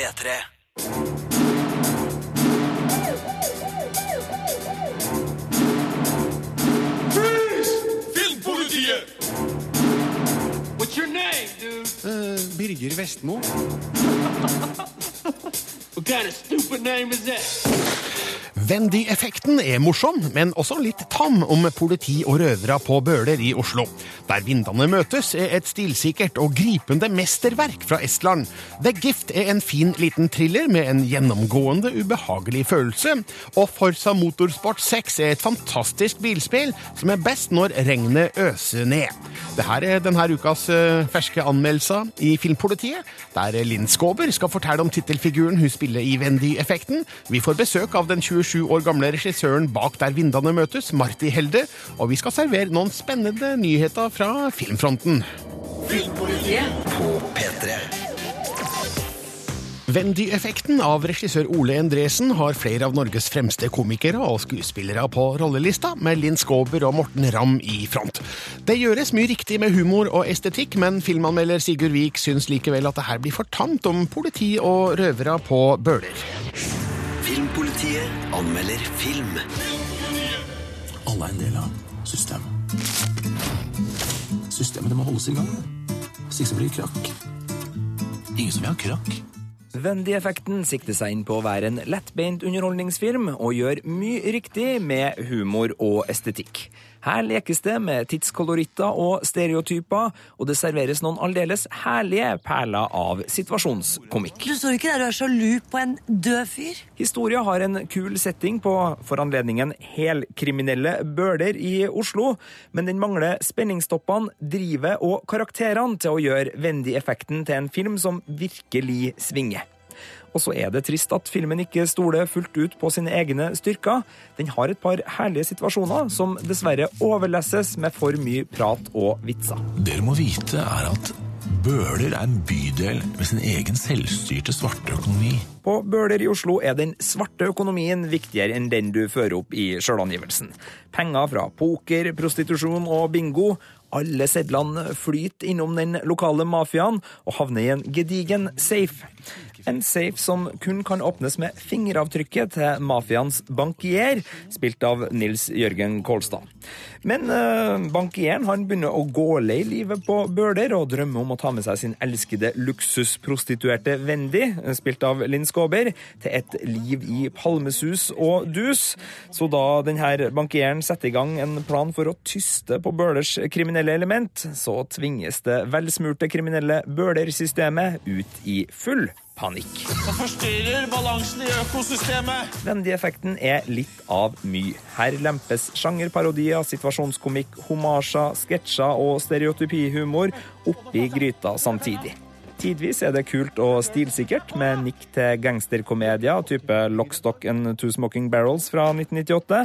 P3. Filmpolitiet! What's your name, dude? Birger Vestmo. What kind of stupid name is that? Wendy-effekten er morsom, men også litt tam om politi og røvere på Bøler i Oslo. Der vindene møtes er et stilsikkert og gripende mesterverk fra Estland. The Gift er en fin liten thriller med en gjennomgående ubehagelig følelse. Og Forsa Motorsport 6 er et fantastisk bilspill som er best når regnet øser ned. Dette er denne ukas eh, ferske anmeldelser i Filmpolitiet, der Linn Skåber skal fortelle om tittelfiguren hun spiller i Wendy-effekten. Vi får besøk av den 27 år gamle regissøren bak Der vindene møtes, Marti Helde, og vi skal servere noen spennende nyheter fra filmfronten. Filmpolitiet På P3. Wendy-effekten av regissør Ole Endresen har flere av Norges fremste komikere og skuespillere på rollelista, med Linn Skåber og Morten Ramm i front. Det gjøres mye riktig med humor og estetikk, men filmanmelder Sigurd Vik syns likevel at det her blir for tamt om politi og røvere på Bøler. Filmpolitiet anmelder film. Alle er en del av systemet. Systemet det må holdes i gang. Hvis ikke så blir det krakk. Ingen som vil ha krakk. Wendy-effekten sikter seg inn på å være en lettbeint underholdningsfilm og gjør mye riktig med humor og estetikk. Her lekes det med tidskoloritter og stereotyper, og det serveres noen aldeles herlige perler av situasjonskomikk. Du står ikke der og er sjalu på en død fyr. Historia har en kul setting på for anledningen helkriminelle Bøler i Oslo, men den mangler spenningstoppene, drivet og karakterene til å gjøre Wendy-effekten til en film som virkelig svinger. Og så er det trist at filmen ikke stoler fullt ut på sine egne styrker. Den har et par herlige situasjoner som dessverre overlesses med for mye prat og vitser. Dere må vite er at Bøler er en bydel med sin egen selvstyrte svarte økonomi. På Bøler i Oslo er den svarte økonomien viktigere enn den du fører opp i sjølangivelsen. Penger fra poker, prostitusjon og bingo. Alle sedlene flyter innom den lokale mafiaen og havner i en gedigen safe. En safe som kun kan åpnes med fingeravtrykket til mafiaens bankier, spilt av Nils Jørgen Kolstad. Men øh, bankieren han begynner å gå lei livet på Bøler og drømmer om å ta med seg sin elskede luksusprostituerte Wendy, spilt av Linn Skåber, til et liv i palmesus og dus. Så da denne bankieren setter i gang en plan for å tyste på Bølers kriminelle element, så tvinges det velsmurte kriminelle Bøler-systemet ut i full panikk. Det forstyrrer balansen i økosystemet. Wendy-effekten er litt av mye. Her lempes sjangerparodier, situasjonskomikk, homasjer, sketsjer og stereotypihumor oppi gryta samtidig. Tidvis er det kult og stilsikkert, med nikk til gangsterkomedier type Lockstock and Two Smoking Barrels fra 1998.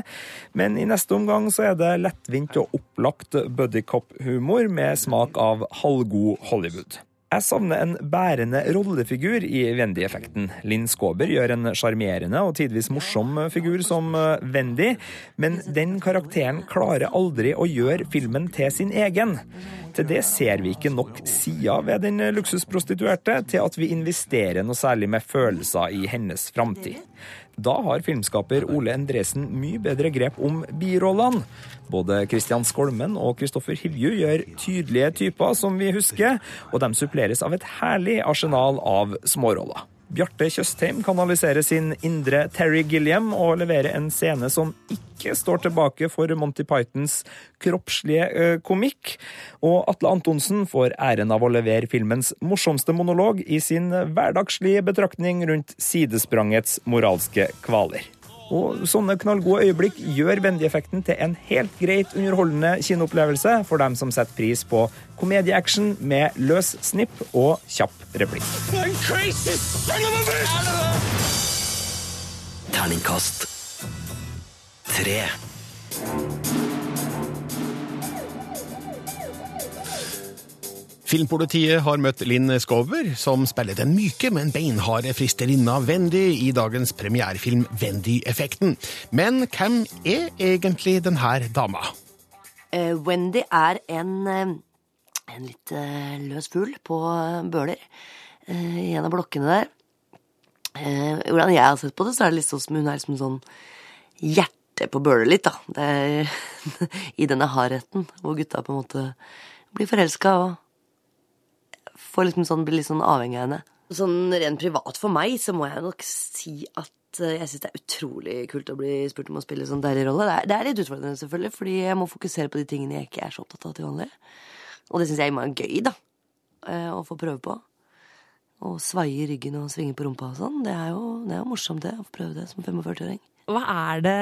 Men i neste omgang så er det lettvint og opplagt buddycop-humor med smak av halvgod Hollywood. Jeg savner en bærende rollefigur i Wendy-effekten. Linn Skåber gjør en sjarmerende og tidvis morsom figur som eh, Wendy, men den karakteren klarer aldri å gjøre filmen til sin egen. Til det ser vi ikke nok sider ved den luksusprostituerte til at vi investerer noe særlig med følelser i hennes framtid. Da har filmskaper Ole Endresen mye bedre grep om birollene. Både Christian Skolmen og Kristoffer Hivju gjør tydelige typer, som vi husker, og de suppleres av et herlig arsenal av småroller. Bjarte Tjøstheim kanaliserer sin indre Terry Gilliam og leverer en scene som ikke står tilbake for Monty Pythons kroppslige komikk. Og Atle Antonsen får æren av å levere filmens morsomste monolog i sin hverdagslige betraktning rundt sidesprangets moralske kvaler. Og sånne knallgode øyeblikk gjør Bendy-effekten til en helt greit underholdende kinoopplevelse for dem som setter pris på komedieaction med løs snipp og kjapp replikk. Terningkast tre. Filmpolitiet har møtt Linn Skåber, som spiller den myke, men beinharde fristerinna Wendy i dagens premierefilm Wendy-effekten. Men hvem er egentlig denne dama? Uh, Wendy er en, eh, en litt uh, løs fugl på Bøler. uh, I en av blokkene der. hvordan jeg har sett på det, så er det litt sånn som hun er liksom sånn hjerte på Bøler litt, da. Er, I denne hardheten, hvor gutta på en måte blir forelska og får liksom sånn, blir litt sånn avhengig av henne. Sånn rent privat for meg så må jeg nok si at eh, jeg syns det er utrolig kult å bli spurt om å spille sånn deilig rolle. Det er, det er litt utfordrende, selvfølgelig, fordi jeg må fokusere på de tingene jeg ikke er så opptatt av til vanlig. Og det syns jeg er gøy, da. eh, Å få prøve på. Å svaie i ryggen og svinge på rumpa og sånn. Det er jo, det er jo morsomt, det. Å få prøve det som 45-åring. Hva er det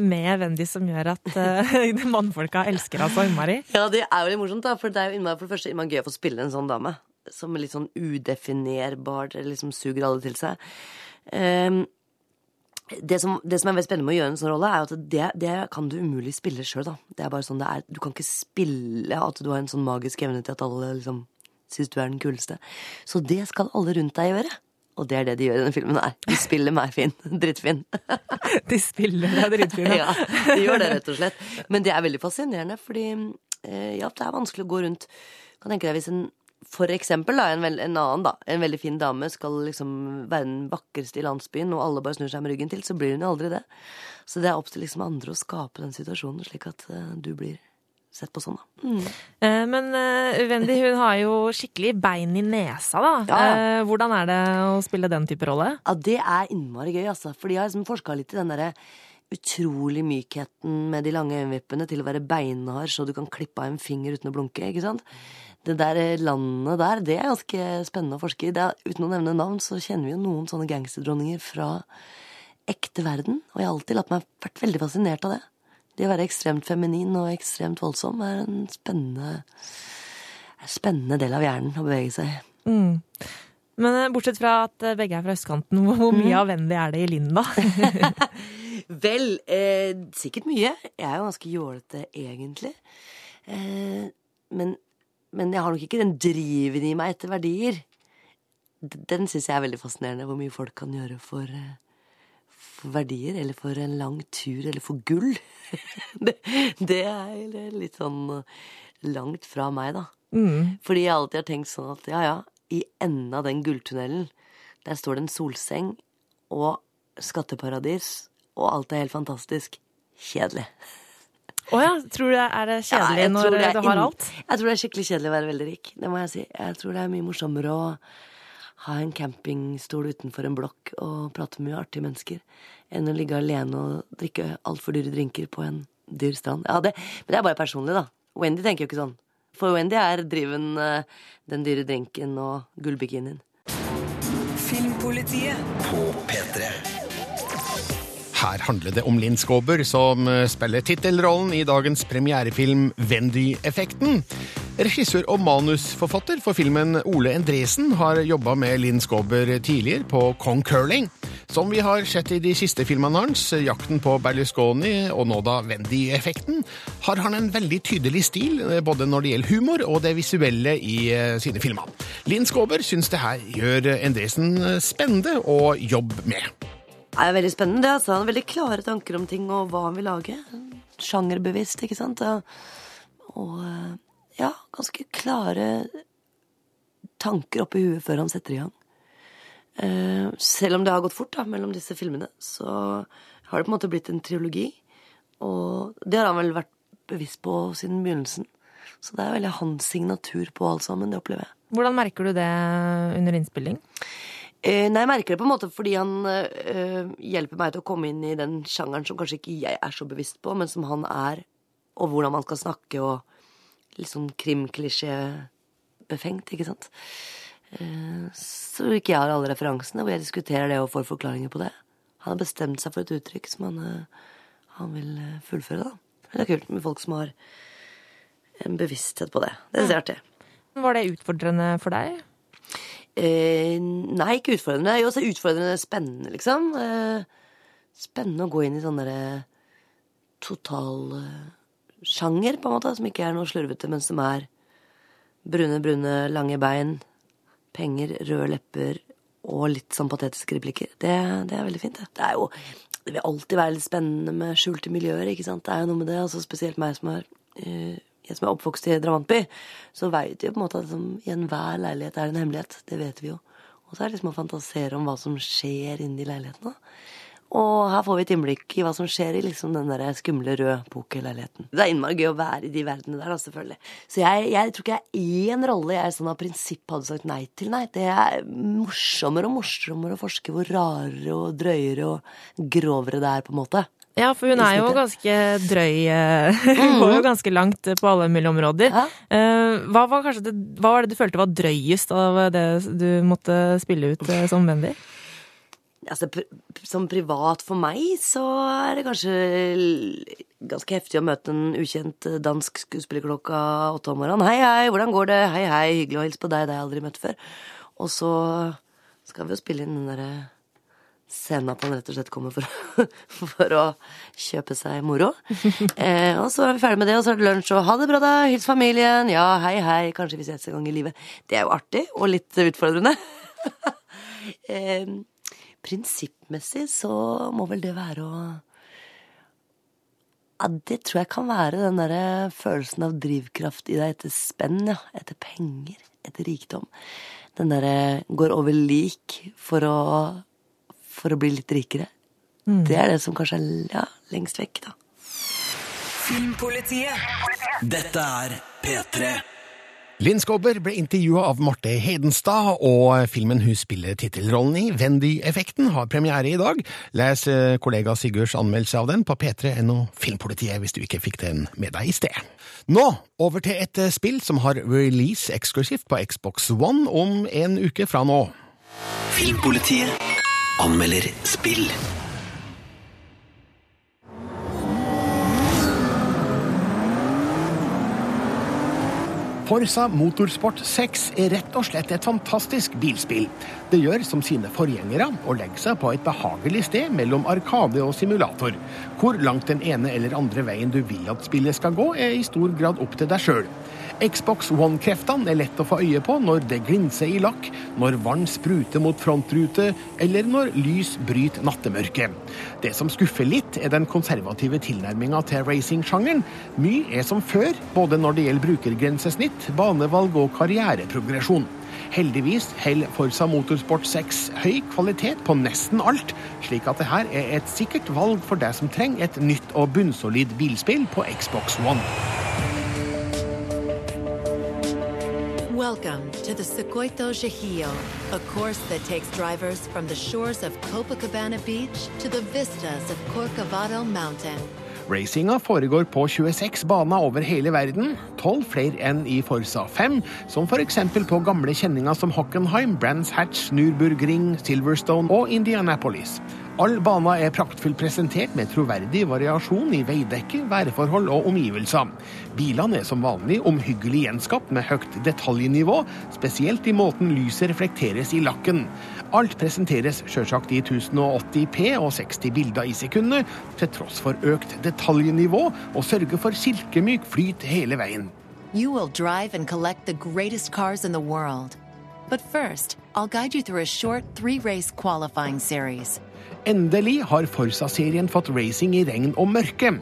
med Wendy som gjør at uh, mannfolka elsker henne så innmari? Ja, det er jo litt morsomt, da. For det er jo innmari, for det første innmari gøy å få spille en sånn dame. Som er litt sånn udefinerbar, liksom suger alle til seg. Um, det, som, det som er veldig spennende med å gjøre en sånn rolle, er at det, det kan du umulig spille sjøl, da. Det er bare sånn det er. Du kan ikke spille at du har en sånn magisk evne til at alle liksom syns du er den kuleste. Så det skal alle rundt deg gjøre. Og det er det de gjør i denne filmen her. De spiller meg fin. Drittfin. De spiller deg drittfin, ja, de gjør det, rett og slett. Men det er veldig fascinerende, fordi eh, ja, det er vanskelig å gå rundt Kan tenke deg hvis en for eksempel da, en, veld, en annen, da, en veldig fin dame skal liksom være den vakreste i landsbyen, og alle bare snur seg med ryggen til, så blir hun jo aldri det. Så det er opp til liksom andre å skape den situasjonen, slik at uh, du blir sett på sånn, da. Mm. Eh, Men uh, Wendy hun har jo skikkelig bein i nesa, da. Ja. Eh, Hvordan er det å spille den type rolle? Ja, det er innmari gøy, altså. Fordi jeg har liksom forska litt i den derre utrolig mykheten med de lange øyenvippene til å være beinhard så du kan klippe av en finger uten å blunke, ikke sant. Det der landet der, det er ganske spennende å forske i. Det er, uten å nevne navn, så kjenner vi jo noen sånne gangsterdronninger fra ekte verden. Og jeg har alltid latt meg vært veldig fascinert av det. Det å være ekstremt feminin og ekstremt voldsom er en spennende, er en spennende del av hjernen å bevege seg i. Mm. Men eh, bortsett fra at eh, begge er fra østkanten, hvor mye av Wendy er det i Linda? Vel, eh, sikkert mye. Jeg er jo ganske jålete, egentlig. Eh, men, men jeg har nok ikke den driven i meg etter verdier. Den syns jeg er veldig fascinerende, hvor mye folk kan gjøre for, eh, for verdier, eller for en lang tur, eller for gull. det, det er litt sånn langt fra meg, da. Mm. Fordi jeg alltid har tenkt sånn at ja, ja, i enden av den gulltunnelen, der står det en solseng og skatteparadis, og alt er helt fantastisk. Kjedelig. Å ja, tror du det er det Ja, kjedelig jeg når det du har alt? Jeg tror det er skikkelig kjedelig å være veldig rik. Det må jeg si. Jeg tror det er mye morsommere å ha en campingstol utenfor en blokk og prate med mye artige mennesker, enn å ligge alene og drikke altfor dyre drinker på en dyr strand. Ja, det, men det er bare personlig, da. Wendy tenker jo ikke sånn. For Wendy er driven eh, den dyre drinken og gullbikinien. Filmpolitiet på P3. Her handler det om Linn Skåber, som eh, spiller tittelrollen i dagens premierefilm Vendy-effekten. Regissør og manusforfatter for filmen Ole Endresen har jobba med Linn Skåber tidligere på Kong Curling. Som vi har sett i de siste filmene hans, Jakten på Berlusconi og nå da Vendy-effekten, har han en veldig tydelig stil, eh, både når det gjelder humor og det visuelle i eh, sine filmer. Linn Skåber syns det her gjør Endresen spennende å jobbe med. Det er veldig spennende. altså. Han har veldig klare tanker om ting og hva han vil lage. Sjangerbevisst, ikke sant. Og eh, ja, ganske klare tanker oppi huet før han setter i gang. Eh, selv om det har gått fort da, mellom disse filmene, så har det på en måte blitt en triologi. Og det har han vel vært bevisst på siden begynnelsen. Så det er veldig hans signatur på alt sammen, det opplever jeg. Hvordan merker du det under innspilling? Eh, nei, jeg merker det på en måte fordi han eh, hjelper meg til å komme inn i den sjangeren som kanskje ikke jeg er så bevisst på, men som han er, og hvordan man skal snakke, og litt sånn krimklisjé-befengt, ikke sant. Uh, så ikke jeg har alle referansene, hvor jeg diskuterer det og får forklaringer på det. Han har bestemt seg for et uttrykk som han, eh, han vil fullføre, da. Det er kult med folk som har en bevissthet på det. Det syns jeg er artig. Var det utfordrende for deg? Eh, nei, ikke utfordrende. Jo, så utfordrende spennende, liksom. Eh, spennende å gå inn i sånn derre total eh, på en måte, som ikke er noe slurvete, men som er brune, brune, lange bein, penger, røde lepper og litt sånn patetiske replikker. Det, det er veldig fint, det. Det er jo Det vil alltid være litt spennende med skjulte miljøer, ikke sant. Det er jo noe med det, altså spesielt meg som har eh, jeg som er oppvokst i drabantby, så veit vi på en måte at liksom, i enhver leilighet er det en hemmelighet. Det vet vi jo. Og så er det liksom å fantasere om hva som skjer inni leilighetene. Og her får vi et innblikk i hva som skjer i liksom den der skumle røde boken-leiligheten. Det er innmari gøy å være i de verdenene der, da, selvfølgelig. Så jeg, jeg tror ikke jeg er én rolle jeg sånn av prinsipp hadde sagt nei til, nei. Det er morsommere og morsommere å forske hvor rarere og drøyere og grovere det er, på en måte. Ja, for hun er jo ganske drøy. eh, Hun går jo ganske langt på alle mulige områder. Eh, Hva var, det, hva var det du følte var drøyest av det du måtte spille ut eh, som Wendy? Altså, som privat for meg så er det kanskje ganske heftig å møte en ukjent dansk skuespiller klokka åtte om morgenen. Hei, hei, hvordan går det? Hei, hei, hyggelig å hilse på deg, det har jeg aldri møtt før. Og så skal vi jo spille inn den derre scenen at han rett og slett kommer for, for å kjøpe seg moro. Eh, og så er vi ferdig med det, og så er det lunsj, og ha det bra, da, hils familien, ja, hei, hei, kanskje vi ses en gang i livet. Det er jo artig, og litt utfordrende. eh, prinsippmessig så må vel det være å ja, Det tror jeg kan være den derre følelsen av drivkraft i deg etter spenn, ja. Etter penger, etter rikdom. Den derre går over lik for å For å bli litt rikere. Det er det som kanskje er ja, lengst vekk, da. Filmpolitiet. Dette er P3. Linn Skåber ble intervjua av Marte Hedenstad, og filmen hun spiller tittelrollen i, Wendy-effekten, har premiere i dag. Les eh, kollega Sigurds anmeldelse av den på p3.no Filmpolitiet hvis du ikke fikk den med deg i sted. Nå over til et eh, spill som har release eksklusivt på Xbox One om en uke fra nå. Filmpolitiet anmelder spill. Forsa Motorsport 6 er rett og slett et fantastisk bilspill. Det gjør som sine forgjengere og legger seg på et behagelig sted mellom arkade og simulator. Hvor langt den ene eller andre veien du vil at spillet skal gå, er i stor grad opp til deg sjøl. Xbox One-kreftene er lett å få øye på når det glinser i lakk, når vann spruter mot frontrute, eller når lys bryter nattemørket. Det som skuffer litt, er den konservative tilnærminga til racingsjangeren. Mye er som før, både når det gjelder brukergrensesnitt, banevalg og karriereprogresjon. Heldigvis holder Forsa Motorsport 6 høy kvalitet på nesten alt, slik at dette er et sikkert valg for deg som trenger et nytt og bunnsolid bilspill på Xbox One. Welcome to the Secoito Jajillo, a course that takes drivers from the shores of Copacabana Beach to the vistas of Corcovado Mountain. Racinga foregår på 26 baner over hele verden, 12 flere enn i Forsa 5, som f.eks. på gamle kjenninger som Hockenheim, Brands Hatch, Nürburgring, Silverstone og Indianapolis. Alle bana er praktfullt presentert med troverdig variasjon i veidekke, værforhold og omgivelser. Bilene er som vanlig omhyggelig gjenskapt med høyt detaljnivå, spesielt i måten lyset reflekteres i lakken. Alt presenteres sjølsagt i 1080P og 60 bilder i sekundet, til tross for økt detaljnivå, og sørger for silkemyk flyt hele veien. You will drive and collect the greatest cars in the world. But I'll guide you through a short three race qualifying series. Endelig har Forsa-serien fått racing i regn og mørke.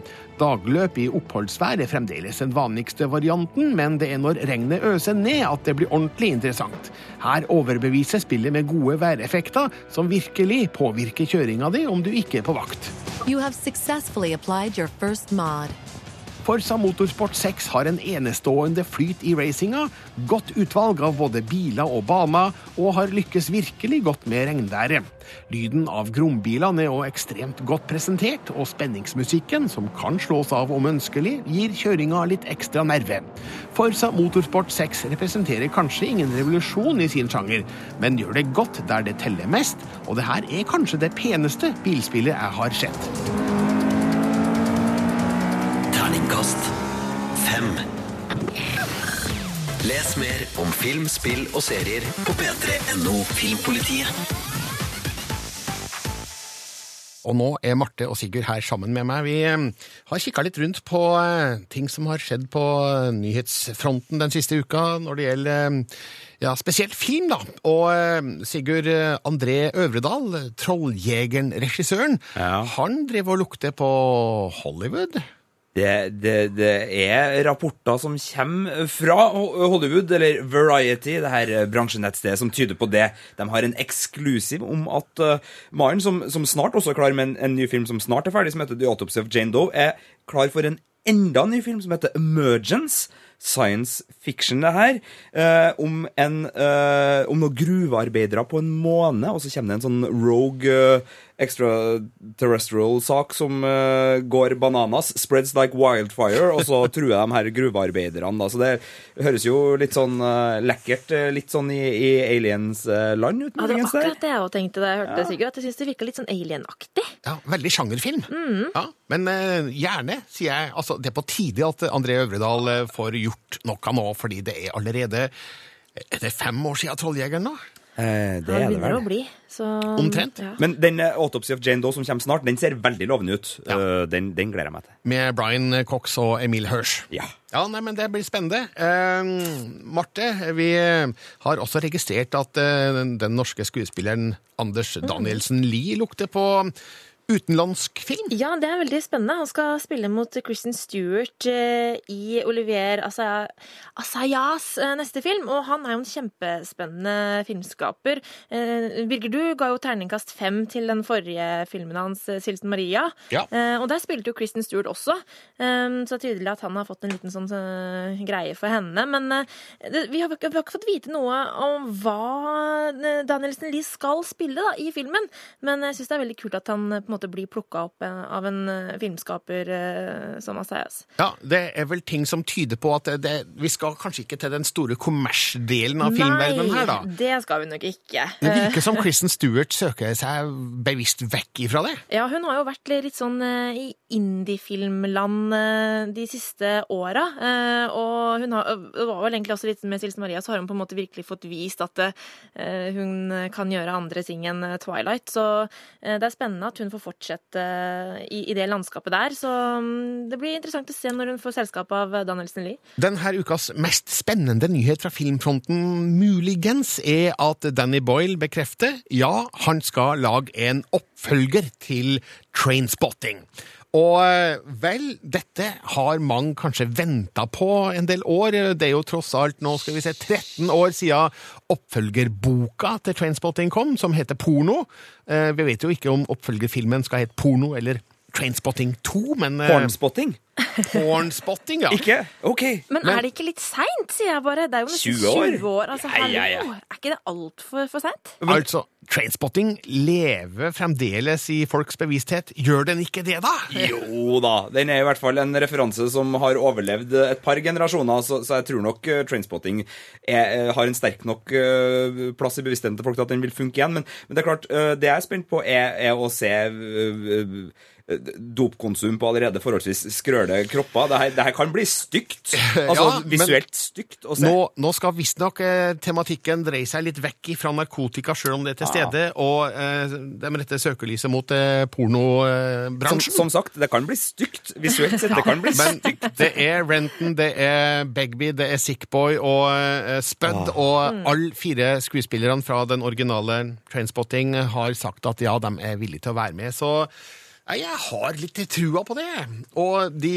Dagløp i oppholdsvær er fremdeles den vanligste varianten, men det er når regnet øser ned at det blir ordentlig interessant. Her overbeviser spillet med gode væreffekter, som virkelig påvirker kjøringa di om du ikke er på vakt. You have successfully applied your first mod. Forsa Motorsport 6 har en enestående flyt i racinga, godt utvalg av både biler og baner, og har lykkes virkelig godt med regnværet. Lyden av grombilene er også ekstremt godt presentert, og spenningsmusikken, som kan slås av om ønskelig, gir kjøringa litt ekstra nerve. Forsa Motorsport 6 representerer kanskje ingen revolusjon i sin sjanger, men gjør det godt der det teller mest, og det her er kanskje det peneste bilspillet jeg har sett. Terningkast fem. Les mer om film, spill og serier på p3.no Filmpolitiet. Og nå er Marte og Sigurd her sammen med meg. Vi eh, har kikka litt rundt på eh, ting som har skjedd på eh, nyhetsfronten den siste uka når det gjelder ja, spesielt film, da. Og Sigurd André Øvredal, Trolljegeren-regissøren, Ja. han drev og lukte på Hollywood. Det, det, det er rapporter som kommer fra Hollywood, eller Variety, det her bransjenettstedet, som tyder på det. De har en eksklusiv om at uh, Maren, som, som snart også er klar med en, en ny film som snart er ferdig, som heter The Autopsy of Jane Doe, er klar for en enda ny film som heter Emergence. Science fiction, det her. Eh, om, en, eh, om noen gruvearbeidere på en måne, og så kommer det en sånn rogue eh, extraterrestrial-sak som uh, går bananas. Spreads like wildfire. Og så truer de her gruvearbeiderne. Da. Så det høres jo litt sånn uh, lekkert eh, Litt sånn i, i aliens-land. Ja, det var akkurat det jeg også tenkte da jeg hørte det, Sigurd. At jeg syns det virka litt sånn alien-aktig. Ja, Veldig sjangerfilm. Ja, men uh, gjerne, sier jeg. Altså, det er på tide at André Øvredal får gjort noe nå, fordi det er allerede Er det fem år siden Trolljegeren nå? Eh, det Det er det begynner å bli. Så, Omtrent. Ja. Men den eh, Autopsy of Jane Doe som kommer snart, den ser veldig lovende ut. Ja. Eh, den, den gleder jeg meg til. Med Brian Cox og Emil Hirsch. Ja. Ja, nei, men Det blir spennende. Eh, Marte, vi har også registrert at eh, den, den norske skuespilleren Anders Danielsen Lie lukter på utenlandsk film. Ja, det er veldig spennende. Han skal spille mot Kristen Stewart eh, i Olivier Assaya- Assayas eh, neste film. Og han er jo en kjempespennende filmskaper. Eh, Birger, du ga jo terningkast fem til den forrige filmen hans, 'Silten Maria. Ja. Og der spilte jo Kristen Stewart også. Så det er tydelig at han har fått en liten sånn greie for henne. Men vi, har, ikke- fått vite noe om hva Danielsen Lie skal spille da, i filmen. Men jeg syns det er veldig kult at han eh, på en måte blir plukka opp eh, av en eh, filmskaper eh, som Assayas. Ja, Det er vel ting som tyder på at det, vi skal kanskje ikke til den store kommersdelen av filmverdenen her, da. Nei, det skal vi nok ikke. Det virker som Kristen Stewart søker seg bevisst vekk ifra det. Ja, hun har jo vært litt sånn i indiefilmland de siste åra. Og hun har, det var vel egentlig også litt med Silsen Maria, så har hun på en måte virkelig fått vist at hun kan gjøre andre ting enn Twilight. Så det er spennende at hun får fortsette i, i det landskapet der. Så mm, det blir interessant å se når hun får selskap av Danielsen Lie. Denne ukas mest spennende nyhet fra filmfronten muligens er at Danny Boyle bekrefter ja, han skal lage en oppfølger til Trainspotting. Og eh, vel, dette har mange kanskje venta på en del år. Det er jo tross alt nå skal vi se 13 år siden oppfølgerboka til Trainspotting kom, som heter Porno. Eh, Vi vet jo ikke om oppfølgerfilmen skal hete Porno eller Trainspotting 2, men eh, Pornspotting? Pornspotting, ja. Ikke? OK. Men, Men- er det ikke litt seint, sier jeg bare? Det er jo nesten 20 år? 20 år. Altså, Ja, ja, ja. Er ikke det altfor for seint? Altså, Trainspotting lever fremdeles i folks bevissthet. Gjør den ikke det, da? Jo da. Den er i hvert fall en referanse som har overlevd et par generasjoner, så, så jeg tror nok uh, Trainspotting er, eh, har en sterk nok eh, plass i bevisstheten til folk til at den vil funke igjen. Men, men det er klart, eh, det jeg er spent på, er, er å se uh, eh, dopkonsum på allerede forholdsvis skrøle kropper. Det her, det her kan bli stygt. Altså Ja, visuelt stygt å se. Nå, nå skal visstnok eh, tematikken dreie seg litt vekk fra narkotika, sjøl om det er til stede, og eh, de retter søkelyset mot eh, pornobransjen. som sagt, det kan bli stygt visuelt sett. Det kan bli Men stygt. det er Renton, det er Begby, det er Sickboy og eh, Spud, og alle fire skuespillerne fra den originale Trainspotting har sagt at ja, de er villige til å være med. Så ja, jeg har litt trua på det. Og de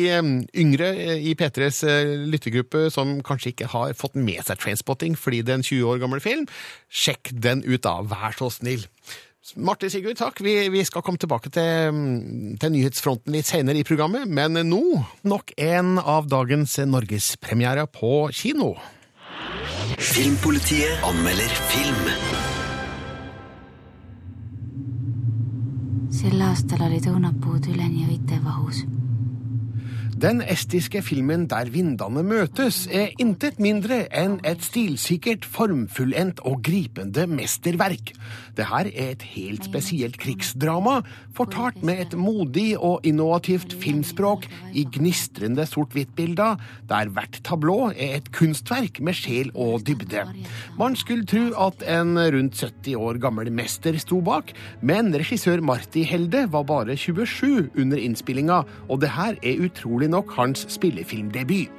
yngre eh, i P3s eh, lyttergruppe som kanskje ikke har fått med seg Trainspotting fordi det er en 20 år gammel film, sjekk den ut da, vær så snill. Marte Sigurd, takk. Vi, vi skal komme tilbake til, til nyhetsfronten litt senere i programmet, men nå nok en av dagens norgespremierer på kino. Filmpolitiet anmelder film. Sel aastal olid õunapuud üleni õitevahus Den estiske filmen Der vindene møtes er intet mindre enn et stilsikkert, formfullendt og gripende mesterverk. Det her er et helt spesielt krigsdrama, fortalt med et modig og innovativt filmspråk i gnistrende sort-hvitt-bilder, der hvert tablå er et kunstverk med sjel og dybde. Man skulle tro at en rundt 70 år gammel mester sto bak, men regissør Marti Helde var bare 27 under innspillinga, og det her er utrolig nok hans spillefilmdebut.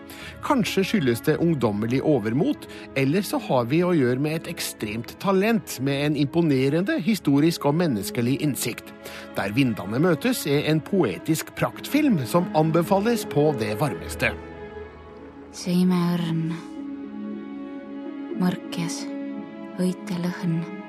Kanskje skyldes det ungdommelig overmot, eller så har vi å gjøre med et ekstremt talent med en imponerende historisk og menneskelig innsikt. Der vindene møtes er en poetisk praktfilm som anbefales på det varmeste. see imeõrn, mõrkjas, õitelõhn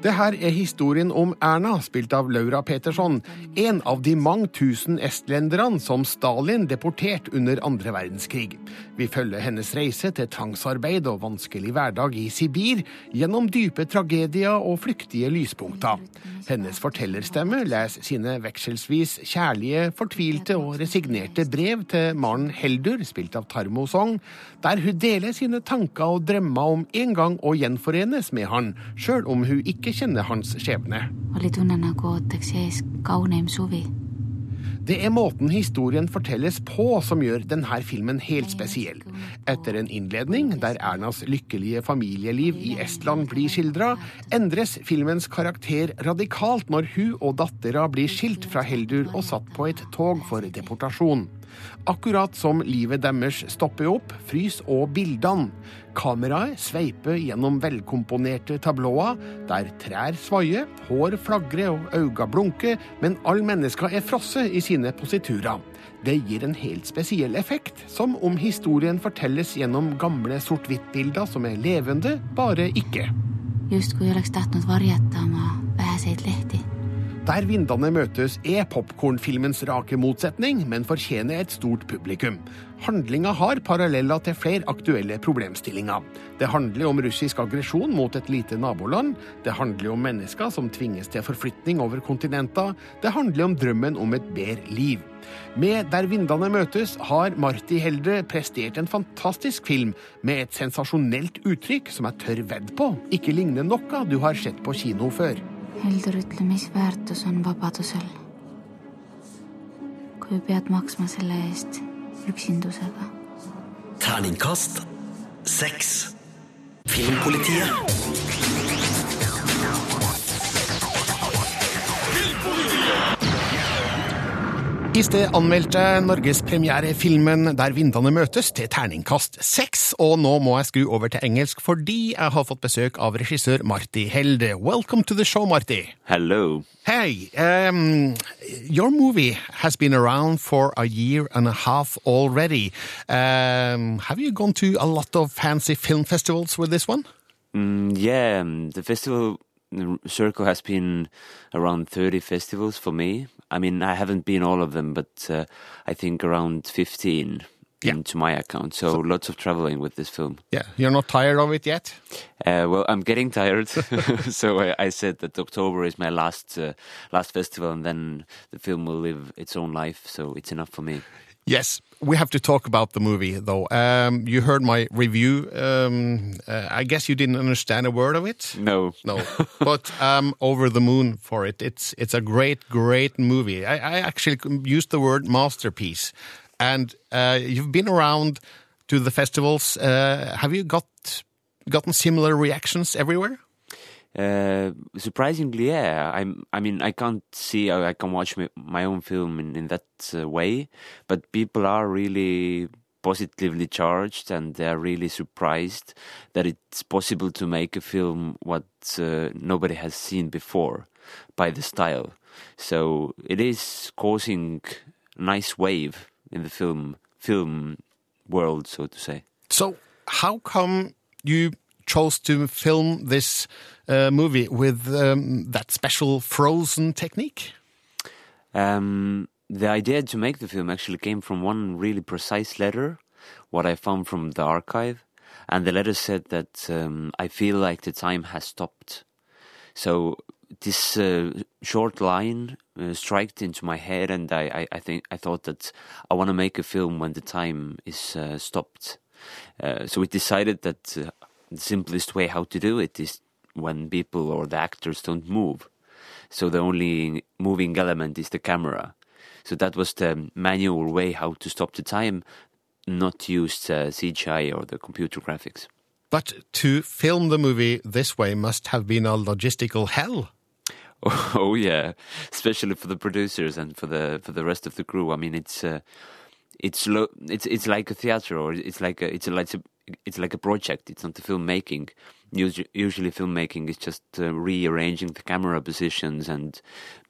Det her er historien om Erna, spilt av Laura Peterson, en av de mange tusen estlenderne som Stalin deporterte under andre verdenskrig. Vi følger hennes reise til tvangsarbeid og vanskelig hverdag i Sibir, gjennom dype tragedier og flyktige lyspunkter. Hennes fortellerstemme leser sine vekselsvis kjærlige, fortvilte og resignerte brev til Maren Heldur, spilt av Tarmo Song, der hun deler sine tanker og drømmer om en gang å gjenforenes med han, sjøl om hun ikke kjenner hans skjebne. Det er måten historien fortelles på som gjør denne filmen helt spesiell. Etter en innledning der Ernas lykkelige familieliv i Estland blir skildra, endres filmens karakter radikalt når hun og dattera blir skilt fra Heldur og satt på et tog for deportasjon. Akkurat som livet deres stopper opp, frys og bildene. Kameraet sveiper gjennom velkomponerte tablåer, der trær svaier, hår flagrer og øyne blunker, men alle mennesker er frosset i sine positurer. Det gir en helt spesiell effekt, som om historien fortelles gjennom gamle sort-hvitt-bilder som er levende, bare ikke. justkui oleks tahtnud varjata oma väheseid lehti. Der vindene møtes er popkornfilmens rake motsetning, men fortjener et stort publikum. Handlinga har paralleller til flere aktuelle problemstillinger. Det handler om russisk aggresjon mot et lite naboland. Det handler om mennesker som tvinges til forflytning over kontinenter. Det handler om drømmen om et bedre liv. Med Der vindene møtes har Marti Helde prestert en fantastisk film med et sensasjonelt uttrykk som jeg tør vedde på ikke ligner noe du har sett på kino før. Heldur, ütle, mis väärtus on vabadusel? kui pead maksma selle eest üksindusega Terningkast seks. Filmpolitiet. I sted anmeldte norgespremierefilmen Der vindene møtes til terningkast seks, og nå må jeg skru over til engelsk fordi jeg har fått besøk av regissør Marty Helde. Welcome to the show, Marty. Hello. Hey, um, your movie has been around for a year and a half already. Um, have you gone to a lot of fancy film festivals with this one? Mm, yeah, the festival the circle has been around 30 festivals for me. I mean, I haven't been all of them, but uh, I think around 15 into my account. So, lots of traveling with this film. Yeah, you're not tired of it yet? Uh, well, I'm getting tired, so I, I said that October is my last uh, last festival, and then the film will live its own life. So it's enough for me. Yes, we have to talk about the movie, though. Um, you heard my review. Um, uh, I guess you didn't understand a word of it. No, no, but um, over the moon for it. It's it's a great, great movie. I, I actually used the word masterpiece, and uh, you've been around to the festivals. Uh, have you got gotten similar reactions everywhere? Uh, surprisingly, yeah. I'm. I mean, I can't see. how I can watch my, my own film in in that uh, way, but people are really positively charged, and they're really surprised that it's possible to make a film what uh, nobody has seen before by the style. So it is causing a nice wave in the film film world, so to say. So, how come you chose to film this uh, movie with um, that special frozen technique? Um, the idea to make the film actually came from one really precise letter, what I found from the archive. And the letter said that um, I feel like the time has stopped. So this uh, short line uh, struck into my head, and I, I, I think I thought that I want to make a film when the time is uh, stopped. Uh, so we decided that uh, the simplest way how to do it is when people or the actors don't move. So the only moving element is the camera. So that was the manual way how to stop the time, not use uh, CGI or the computer graphics. But to film the movie this way must have been a logistical hell. Oh yeah, especially for the producers and for the for the rest of the crew. I mean, it's uh, it's lo- it's it's like a theater or it's like a it's a like a, it's like a project. It's not the filmmaking. Usu- Usually, filmmaking is just uh, rearranging the camera positions and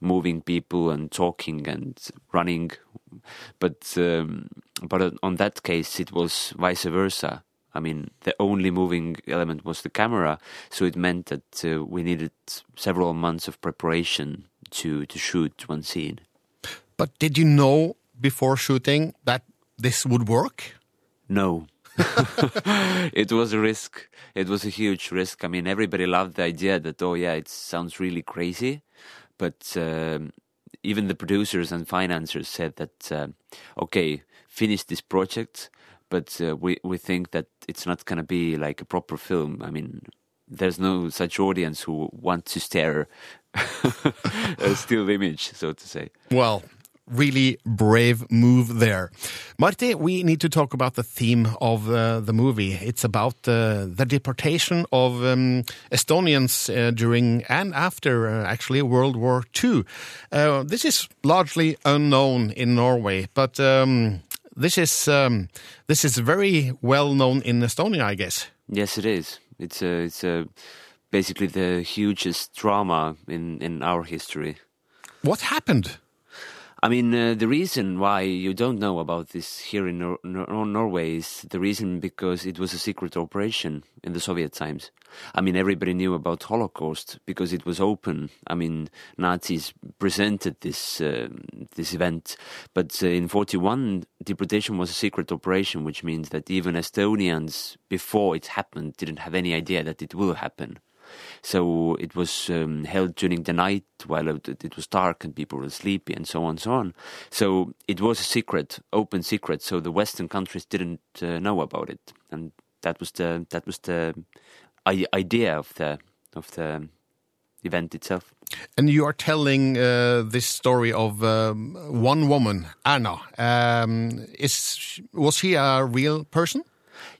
moving people and talking and running. But um, but on that case, it was vice versa. I mean, the only moving element was the camera, so it meant that uh, we needed several months of preparation to to shoot one scene. But did you know before shooting that this would work? No. it was a risk. It was a huge risk. I mean, everybody loved the idea that, oh, yeah, it sounds really crazy. But um, even the producers and financiers said that, uh, okay, finish this project, but uh, we, we think that it's not going to be like a proper film. I mean, there's no such audience who want to stare a still image, so to say. Well, really brave move there. Marty, we need to talk about the theme of uh, the movie. It's about uh, the deportation of um, Estonians uh, during and after uh, actually World War II. Uh, this is largely unknown in Norway, but um, this is um, this is very well known in Estonia, I guess. Yes, it is. It's a, it's a, basically the hugest drama in, in our history. What happened? I mean, uh, the reason why you don't know about this here in Nor- Nor- Norway is the reason because it was a secret operation in the Soviet times. I mean, everybody knew about Holocaust because it was open. I mean, Nazis presented this uh, this event, but uh, in '41, deportation was a secret operation, which means that even Estonians, before it happened, didn't have any idea that it will happen. So it was um, held during the night while it, was dark and people were sleepy and so on and so on. So it was a secret, open secret. So the Western countries didn't uh, know about it, and that was the that was the I- idea of the of the event itself. And you are telling uh, this story of um, one woman, Anna. Um, is was she a real person?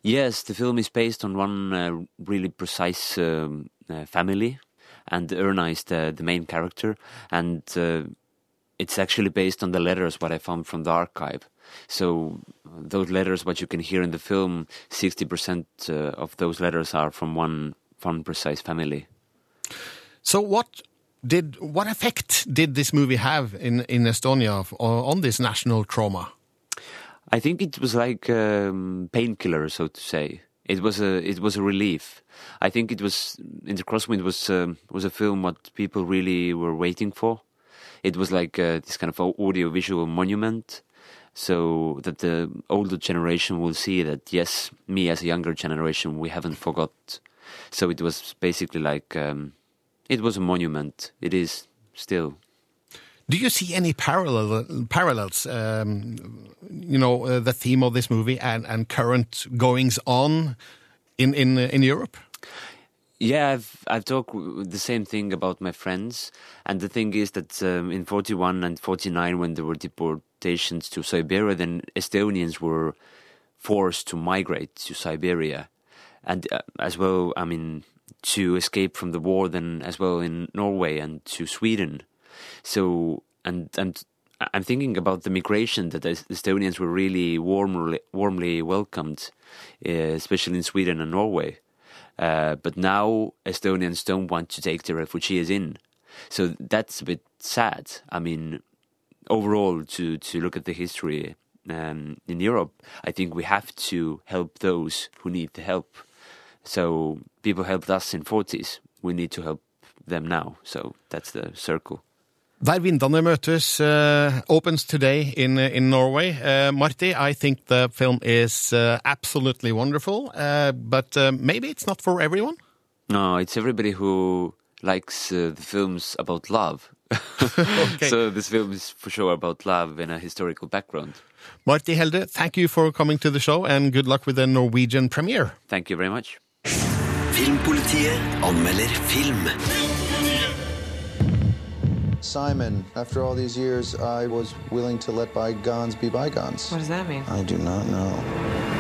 Yes, the film is based on one uh, really precise um, family, and Erna is the, the main character, and uh, it's actually based on the letters what I found from the archive. So those letters, what you can hear in the film, sixty percent uh, of those letters are from one one precise family. So what did what effect did this movie have in in Estonia on this national trauma? I think it was like um, painkiller, so to say. It was a it was a relief. I think it was in the Crosswind was um, was a film what people really were waiting for. It was like uh, this kind of audio visual monument, so that the older generation will see that yes, me as a younger generation, we haven't forgot. So it was basically like um, it was a monument. It is still. Do you see any parallel parallels? Um, you know, uh, the theme of this movie and, and current goings on in in uh, in Europe. Yeah, I've I've talked the same thing about my friends, and the thing is that um, in forty one and forty nine, when there were deportations to Siberia, then Estonians were forced to migrate to Siberia, and uh, as well, I mean, to escape from the war, then as well in Norway and to Sweden. So and and I'm thinking about the migration that the Estonians were really warmly warmly welcomed, uh, especially in Sweden and Norway. Uh, but now Estonians don't want to take the refugees in, so that's a bit sad. I mean, overall, to to look at the history um, in Europe, I think we have to help those who need the help. So people helped us in 40s. We need to help them now. So that's the circle. Der vindene møtes uh, opens today in uh, in Norway. Uh, Marty, I think the film is uh, absolutely wonderful, uh, but uh, maybe it's not for everyone. No, it's everybody who likes uh, the films about love. So this film is for sure about love and a historical background. Marty Helde, thank you for coming to the show, and good luck with the Norwegian premiere. Thank you very much. Filmpolitiet anmelder film. Simon, after all these years, I was willing to let bygones be bygones. What does that mean? I do not know.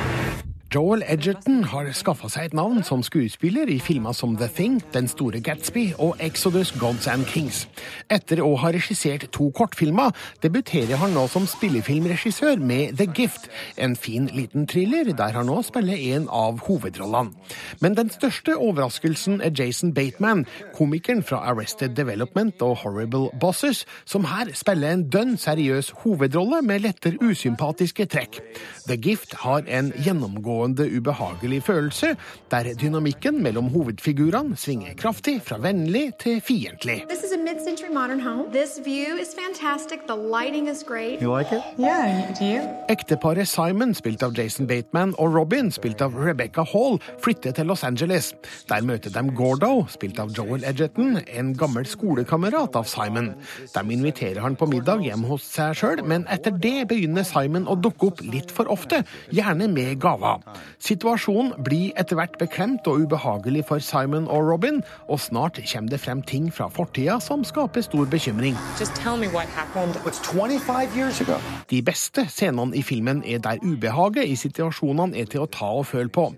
Joel Edgerton har skaffa seg et navn som skuespiller i filmer som The Thing, Den store Gatsby og Exodus Gods and Kings. Etter å ha regissert to kortfilmer, debuterer han nå som spillefilmregissør med The Gift, en fin liten thriller der han nå spiller en av hovedrollene. Men den største overraskelsen er Jason Bateman, komikeren fra Arrested Development og Horrible Bosses, som her spiller en dønn seriøs hovedrolle med lettere usympatiske trekk. The Gift har en gjennomgående ubehagelig følelse, der dynamikken mellom hovedfigurene svinger kraftig fra vennlig til fiendtlig. This is a mid-century modern home. This view is fantastic. The lighting is great. You like? Yeah. Ekteparet Simon, spilt av Jason Bateman, og Robin, spilt av Rebecca Hall, flytter til Los Angeles. Der møter de Gordo, spilt av Joel Edgerton, en gammel skolekamerat av Simon. De inviterer han på middag hjem hos seg sjøl, men etter det begynner Simon å dukke opp litt for ofte, gjerne med gaver. Situasjonen blir etter hvert beklemt og ubehagelig for Simon og Robin, og snart kommer det frem ting fra fortida som skaper stor bekymring. Just tell me what happened. It's 25 years ago. De beste scenene i filmen er der ubehaget i situasjonene er til å ta og føle på.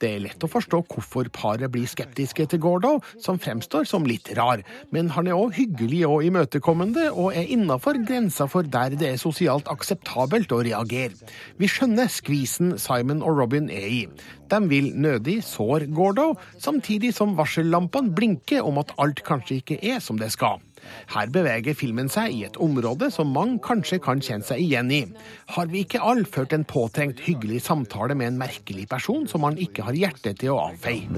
Det er lett å forstå hvorfor paret blir skeptiske til Gordo, som fremstår som litt rar, men han er òg hyggelig og imøtekommende, og er innafor grensa for der det er sosialt akseptabelt å reagere. Vi skjønner skvisen Simon og Robin er i. De vil nødig såre Gordo, samtidig som varsellampene blinker om at alt kanskje ikke er som det skal. Her beveger filmen seg i et område som mange kanskje kan kjenne seg igjen i. Har vi ikke alle ført en påtrengt hyggelig samtale med en merkelig person som man ikke har hjerte til å avfeie?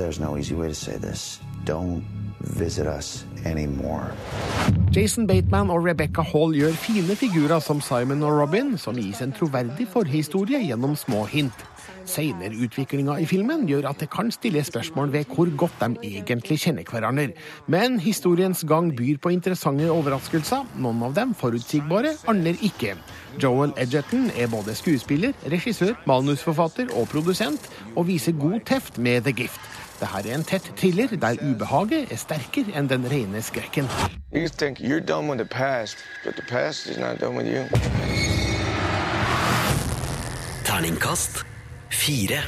Jason Bateman og Rebecca Hall gjør fine figurer som Simon og Robin, som gis en troverdig forhistorie gjennom små hint. Senere utviklinga i filmen gjør at det kan stille spørsmål ved hvor godt de egentlig kjenner hverandre. Men historiens gang byr på interessante overraskelser, noen av dem forutsigbare, andre ikke. Joel Edgerton er både skuespiller, regissør, manusforfatter og produsent, og viser god teft med The Gift. Dette er en tett thriller der ubehaget er sterkere enn den rene skrekken. You think you're done with the past, past is not done with you. Terningkast fire.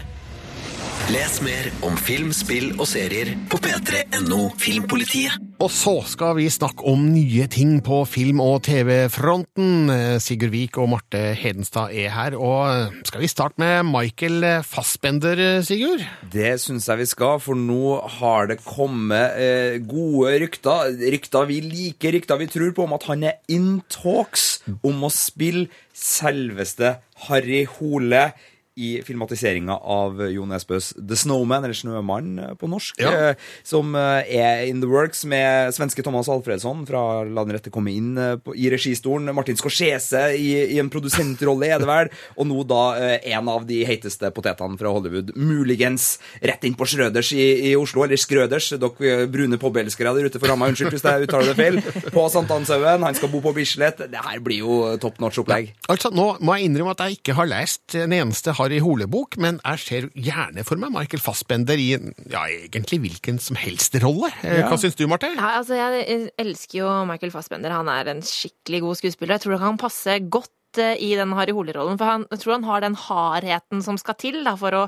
Les mer om film, spill og serier på p3.no Filmpolitiet. Og så skal vi snakke om nye ting på film- og TV-fronten. Sigurd Vik og Marte Hedenstad er her. Og skal vi starte med Michael Fassbender, Sigurd? Det syns jeg vi skal, for nå har det kommet eh, gode rykter. Rykter vi liker, rykter vi tror på, om at han er in talks om å spille selveste Harry Hole i filmatiseringa av Jo Nesbøs The Snowman, eller Snømann på norsk, Ja. eh, som eh, er in the works med svenske Thomas Alfredsson fra La den rette komme inn eh, på, i registolen. Martin Scorsese i, i en produsentrolle, er det vel. Og nå da en av de heiteste potetene fra Hollywood. Muligens rett inn på Schrøders i, i Oslo, eller Skrøders. Dere brune pubelskere der ute for ramma, unnskyld hvis jeg uttaler det feil. På Sankthanshaugen. Han skal bo på Bislett. Det her blir jo top notch-opplegg. Altså, Nå må jeg innrømme at jeg ikke har lest en eneste Harry Hole-bok, men jeg ser gjerne for meg Michael Fassbender i ja, egentlig hvilken som helst rolle. Eh, Ja. Hva syns du, Marte? Ja, altså, jeg elsker jo Michael Fassbender. Han er en skikkelig god skuespiller. Jeg tror han kan passe godt eh, i den Harry Hole-rollen. For han, jeg tror han har den hardheten som skal til da, for, å,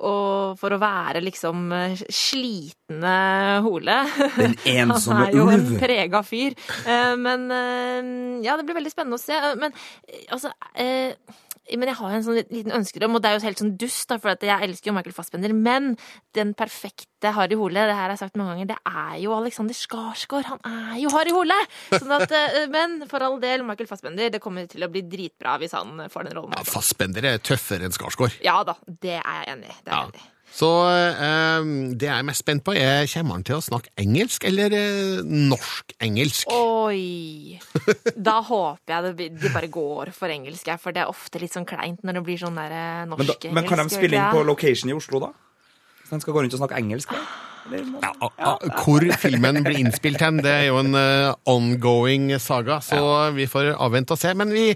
å, for å være liksom eh, slitne Hole. Den ensomme Han er jo en ulv. prega fyr. Eh, Men ja, det blir veldig spennende å se. Men altså eh, men jeg har en sånn liten ønskedrøm, og det er jo helt sånn dust, da, for at jeg elsker jo Michael Fassbender. Men den perfekte Harry Hole, det her har jeg sagt mange ganger, det er jo Alexander Skarsgård. Han er jo Harry Hole! Sånn at, eh, men for all del, Michael Fassbender, det kommer til å bli dritbra hvis han får den rollen. Ja, Fassbender er tøffere enn Skarsgård. Ja da, det er jeg enig i. Det er jeg enig i. Så eh, det jeg er mest spent på, er kommer han til å snakke engelsk eller eh, norsk-engelsk? Oi! Da håper jeg det, blir- de bare går for engelsk, for det er ofte litt sånn kleint når det blir sånn der eh, Men, norsk-engelsk. men kan de spille inn på location i Oslo, da? Hvis de skal gå rundt og snakke engelsk? Da? Ja, a- a- hvor filmen blir innspilt hen, det er jo en uh, ongoing saga, så vi får avvente og se. Men vi,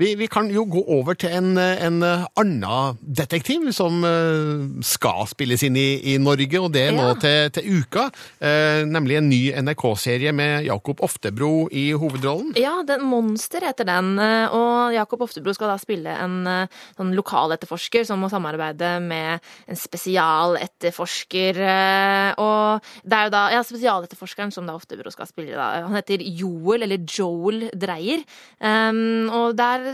vi, vi kan jo gå over til en, en annen detektiv som uh, skal spilles inn i, i Norge, og det er nå Ja. til, til uka. Uh, nemlig en ny NRK-serie med Jakob Oftebro i hovedrollen. Ja, den Monster heter den, og Jakob Oftebro skal da spille en sånn lokaletterforsker som må samarbeide med en spesialetterforsker. Og det er jo da ja, spesialetterforskeren som da Oftebro skal spille. da. Han heter Joel, eller Joel Dreyer. Um, og det er,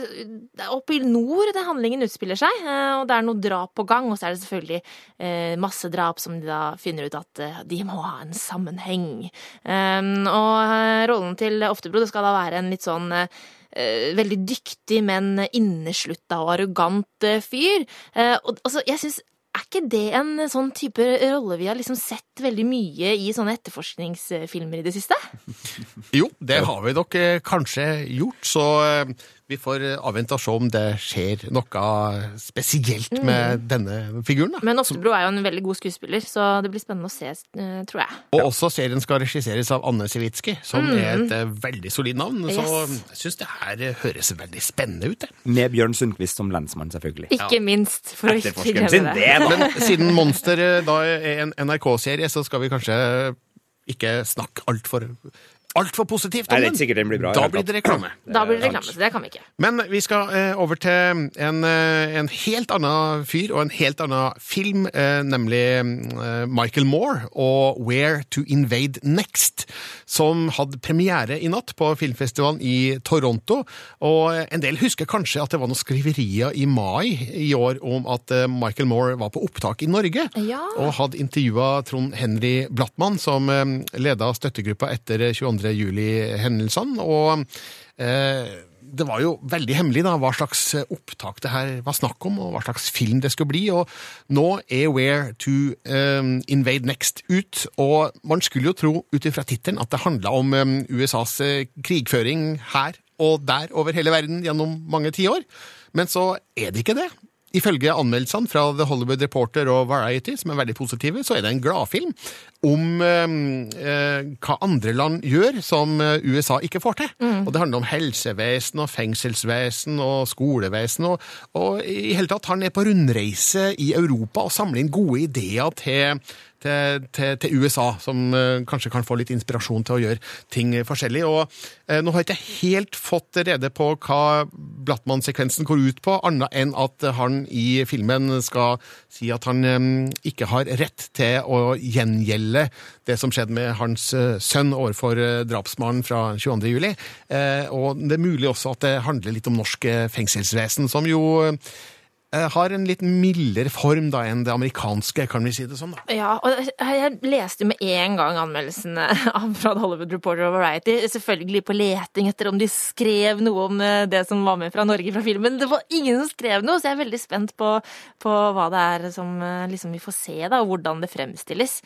det er oppe i nord det handlingen utspiller seg, eh, og det er noe drap på gang. Og så er det selvfølgelig uh, masse drap som de da finner ut at uh, de må ha en sammenheng. Um, og uh, rollen til Oftebro det skal da være en litt sånn veldig dyktig, men inneslutta og arrogant fyr. Og altså, jeg synes er ikke det en sånn type rolle vi har liksom sett veldig mye i sånne etterforskningsfilmer i det siste? Jo, det har vi nok eh, kanskje gjort, så eh, vi får eh, avvente og se om det skjer noe spesielt med denne figuren. da. Men Oftebro er jo en veldig god skuespiller, så det blir spennende å se, eh, tror jeg. Og også serien skal regisseres av Anne Sewitsky, som Mm. er et eh, veldig solid navn. Så Yes. jeg syns det her høres veldig spennende ut. det. Med Bjørn Sundquist som lensmann, selvfølgelig. Ikke minst, for å ikke glemme det det. Men siden Monster da er en NRK-serie, så skal vi kanskje ikke snakke altfor altfor positivt om Nei, det er den. ikke sikkert den blir bra i Da hele blir tatt. det reklame. Da blir det reklame, så det kan vi ikke. Men vi skal eh, over til en, eh, en helt annen fyr og en helt annen film, eh, nemlig eh, Michael Moore og Where to Invade Next, som hadde premiere i natt på filmfestivalen i Toronto. Og en del husker kanskje at det var noen skriverier i mai i år om at eh, Michael Moore var på opptak i Norge, Ja. og hadde intervjua Trond Henry Blattmann, som eh, leda støttegruppa etter 22. juli-hendelsene. og eh, det var jo veldig hemmelig da, hva slags opptak det her var snakk om, og hva slags film det skulle bli. Og nå er Where to eh, Invade Next ut, og man skulle jo tro ut ifra tittelen at det handla om eh, USAs eh, krigføring her og der over hele verden gjennom mange tiår. Men så er det ikke det. Ifølge anmeldelsene fra The Hollywood Reporter og Variety, som er veldig positive, så er det en gladfilm om eh, eh, hva andre land gjør som eh, USA ikke får til. Og det handler om helsevesen og fengselsvesen og skolevesen, og, og i hele tatt han er på rundreise i Europa og samler inn gode ideer til til, til, til USA, som eh, kanskje kan få litt inspirasjon til å gjøre ting forskjellig. Og eh, Nå har jeg ikke helt fått rede på hva Blattmann-sekvensen går ut på, annet enn at han i filmen skal si at han eh, ikke har rett til å gjengjelde det som skjedde med hans eh, sønn overfor eh, drapsmannen fra 22. juli. Eh, og det er mulig også at det handler litt om norsk fengselsvesen, som jo har en litt mildere form da enn det amerikanske, kan vi si det sånn. da. Ja, og jeg leste jo med en gang anmeldelsene fra Hollywood Reporter og Variety. Selvfølgelig på leting etter om de skrev noe om eh, det som var med fra Norge fra filmen. Det var ingen som skrev noe, så jeg er veldig spent på, på hva det er som eh, liksom, vi får se, da, og hvordan det fremstilles.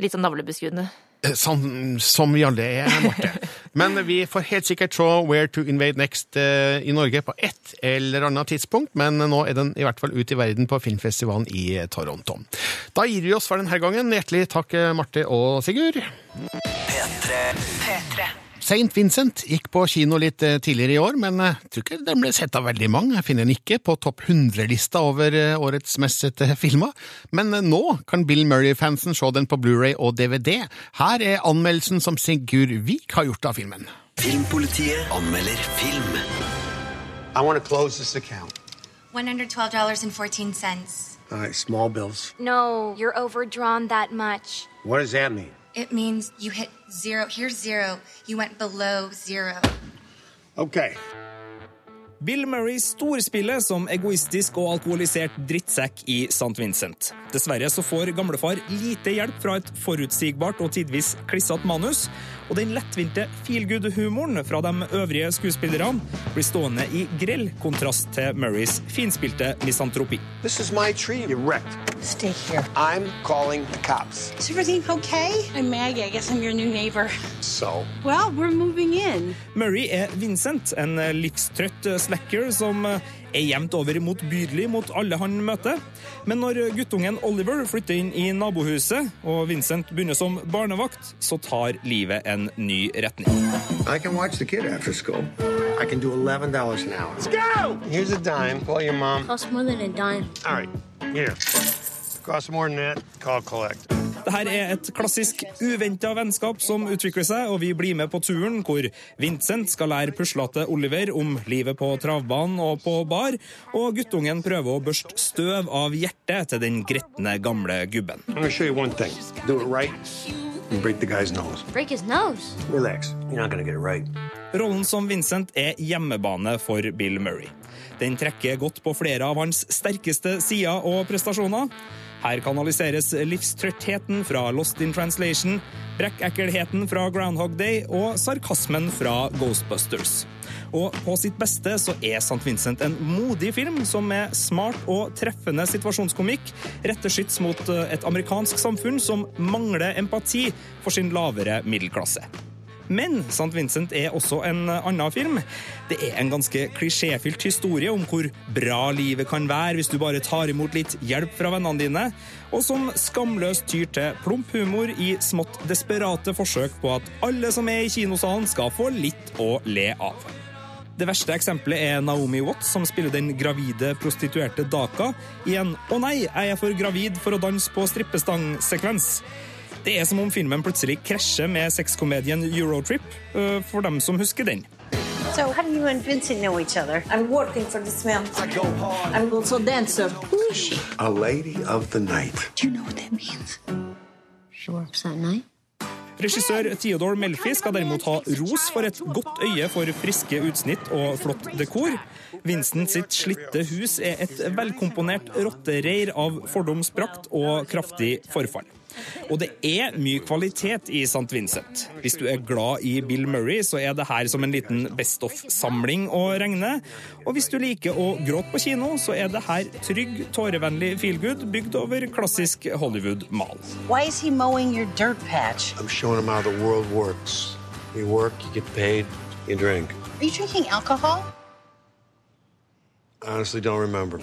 Litt sånn navlebeskuende. Sånn som vi alle er, Marte. Men vi får helt sikkert se Where to Invade Next eh, i Norge på et eller annet tidspunkt, men nå er den i hvert fall ut i verden på filmfestivalen i Toronto. Da gir vi oss for denne gangen. Hjertelig takk, eh, Marte og Sigurd. St. Vincent gikk på kino litt eh, tidligere i år, men eh, jeg tror ikke den ble sett av veldig mange. Jeg finner den ikke på topp 100-lista over eh, årets mest sette filmer. Men eh, nå kan Bill Murray-fansen se den på Blu-ray og DVD. Her er anmeldelsen som Sigurd Vik har gjort av filmen. Filmpolitiet anmelder film. I want to close this account. $112.14. All right, small bills. No, you're overdrawn that much. What does that mean? It means you hit zero. Here's zero. You went below zero. Okay. Bill Murray storspiller som egoistisk og alkoholisert drittsekk i St. Vincent. Dessverre så får gamlefar lite hjelp fra et forutsigbart og tidvis klissete manus, og den lettvinte feelgood-humoren fra de øvrige skuespillerne blir stående i grell kontrast til Murrays finspilte misantropi. This is my tree. You wrecked. Stay here. I'm calling the cops. Is everything okay? I'm Maggie. I guess I'm your new neighbor. So? Well, we're moving in. Murray er Vincent, en livstrøtt slacker som eh, er jevnt over motbydelig mot alle han møter. Men når guttungen Oliver flytter inn i nabohuset, og Vincent begynner som barnevakt, så tar livet en ny retning. I can watch the kid after school. I can do $11 an hour. Let's go! Here's a dime. Call your mom. Costs more than a dime. All right, here. Costs more than that. Call collect. Dette er et klassisk uventa vennskap som utvikler seg, og vi blir med på turen hvor Vincent skal lære puslete Oliver om livet på travbanen og på bar, og guttungen prøver å børste støv av hjertet til den gretne gamle gubben. I'm gonna show you one thing. Do it right, and break the guy's nose. Break his nose. Relax. You're not gonna get it right. Rollen som Vincent er hjemmebane for Bill Murray. Den trekker godt på flere av hans sterkeste sider og prestasjoner. Her kanaliseres livstrøttheten fra Lost in Translation, brekkekkelheten fra Groundhog Day og sarkasmen fra Ghostbusters. Og på sitt beste så er St. Vincent en modig film som med smart og treffende situasjonskomikk retter skyts mot et amerikansk samfunn som mangler empati for sin lavere middelklasse. Men St. Vincent er også en annen film. Det er en ganske klisjéfylt historie om hvor bra livet kan være hvis du bare tar imot litt hjelp fra vennene dine, og som skamløst tyr til plump humor i smått desperate forsøk på at alle som er i kinosalen, skal få litt å le av. Det verste eksempelet er Naomi Watts, som spiller den gravide prostituerte Daka i en 'Å nei, jeg er for gravid for å danse på strippestang'-sekvens. Det er som om filmen plutselig krasjer med sexkomedien Eurotrip, øh, for dem som husker den. So, how do you and Vincent know each other? I'm working for this man. I go hard. I'm also dancer. Who is she? A lady of the night. Do you know what that means? She works at night. Regissør Theodore Melfi skal derimot ha ros for et godt øye for friske utsnitt og flott dekor. Vincent sitt slitte hus er et velkomponert rottereir av fordomsprakt og kraftig forfall. Og det er mye kvalitet i St. Vincent. Hvis du er glad i Bill Murray, så er det her som en liten Best of-samling å regne. Og hvis du liker å gråte på kino, så er det her trygg, tårevennlig feelgood bygd over klassisk Hollywood-mal. Why is he mowing your dirt patch? I'm showing him how the world works. You work, you get paid, you drink. Are you drinking alcohol? I honestly don't remember.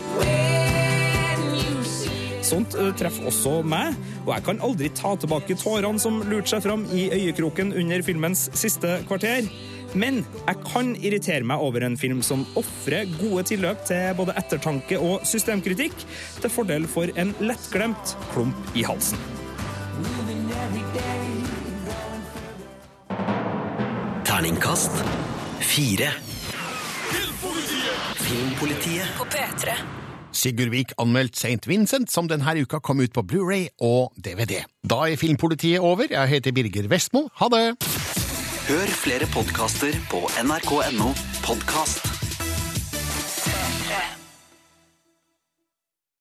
Sånt eh, treffer også meg, og jeg kan aldri ta tilbake tårene som lurte seg fram i øyekroken under filmens siste kvarter. Men jeg kan irritere meg over en film som ofrer gode tilløp til både ettertanke og systemkritikk, til fordel for en lettglemt klump i halsen. Terningkast fire. Filmpolitiet På P3. Sigurd Vik anmeldt St. Vincent, som denne uka kom ut på Blu-ray og DVD. Da er Filmpolitiet over. Jeg heter Birger Vestmo. Ha det! Hør flere podkaster på nrk.no podkast.